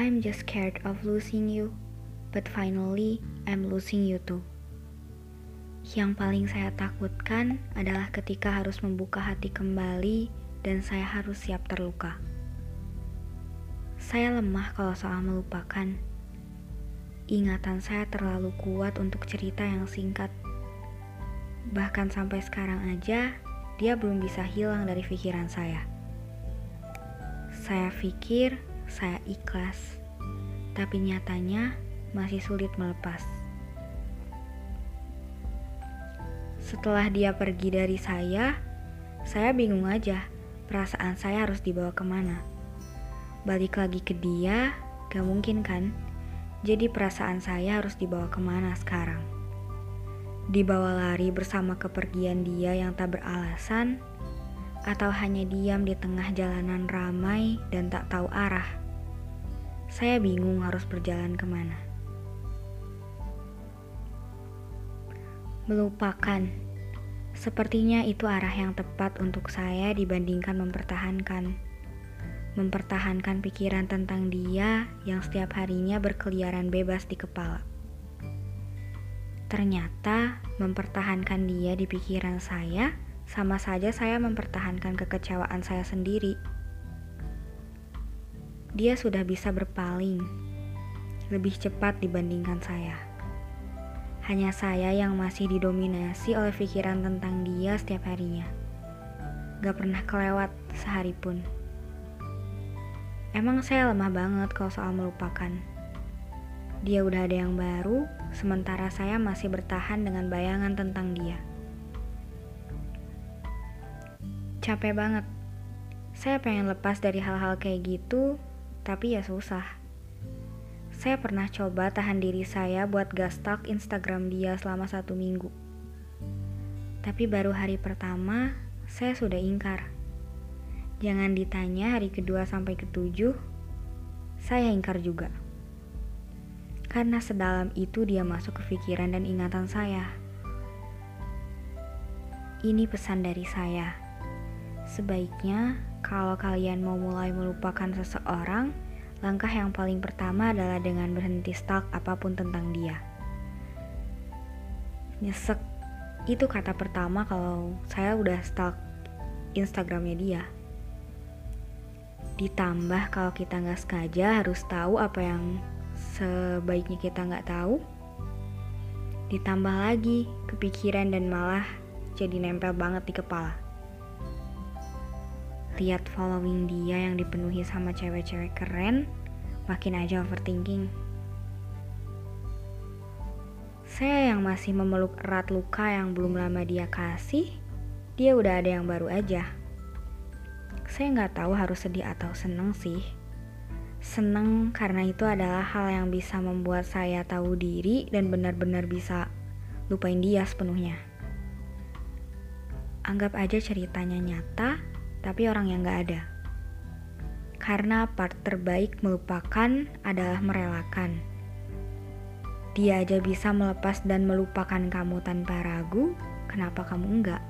I'm just scared of losing you, but finally I'm losing you too. Yang paling saya takutkan adalah ketika harus membuka hati kembali dan saya harus siap terluka. Saya lemah kalau soal melupakan. Ingatan saya terlalu kuat untuk cerita yang singkat. Bahkan sampai sekarang aja, dia belum bisa hilang dari pikiran saya. Saya pikir saya ikhlas, tapi nyatanya masih sulit melepas. Setelah dia pergi dari saya, saya bingung aja perasaan saya harus dibawa ke mana. Balik lagi ke dia, gak mungkin kan? Jadi perasaan saya harus dibawa ke mana sekarang? Dibawa lari bersama kepergian dia yang tak beralasan, atau hanya diam di tengah jalanan ramai dan tak tahu arah? Saya bingung harus berjalan ke mana. Melupakan. Sepertinya itu arah yang tepat untuk saya dibandingkan mempertahankan. Mempertahankan pikiran tentang dia yang setiap harinya berkeliaran bebas di kepala. Ternyata mempertahankan dia di pikiran saya sama saja saya mempertahankan kekecewaan saya sendiri dia sudah bisa berpaling lebih cepat dibandingkan saya. Hanya saya yang masih didominasi oleh pikiran tentang dia setiap harinya. Gak pernah kelewat sehari pun. Emang saya lemah banget kalau soal melupakan. Dia udah ada yang baru, sementara saya masih bertahan dengan bayangan tentang dia. Capek banget. Saya pengen lepas dari hal-hal kayak gitu, tapi ya susah. Saya pernah coba tahan diri saya buat gak stalk Instagram dia selama satu minggu. Tapi baru hari pertama, saya sudah ingkar. Jangan ditanya hari kedua sampai ketujuh, saya ingkar juga. Karena sedalam itu dia masuk ke pikiran dan ingatan saya. Ini pesan dari saya. Sebaiknya kalau kalian mau mulai melupakan seseorang, langkah yang paling pertama adalah dengan berhenti stalk apa pun tentang dia. Nyesek, itu kata pertama kalau saya udah stalk Instagramnya dia. Ditambah kalau kita nggak sengaja harus tahu apa yang sebaiknya kita nggak tahu. Ditambah lagi kepikiran dan malah jadi nempel banget di kepala lihat following dia yang dipenuhi sama cewek-cewek keren, makin aja overthinking. Saya yang masih memeluk erat luka yang belum lama dia kasih, dia udah ada yang baru aja. Saya nggak tahu harus sedih atau seneng sih. Seneng karena itu adalah hal yang bisa membuat saya tahu diri dan benar-benar bisa lupain dia sepenuhnya. Anggap aja ceritanya nyata, tapi orang yang gak ada. Karena part terbaik melupakan adalah merelakan. Dia aja bisa melepas dan melupakan kamu tanpa ragu, kenapa kamu enggak?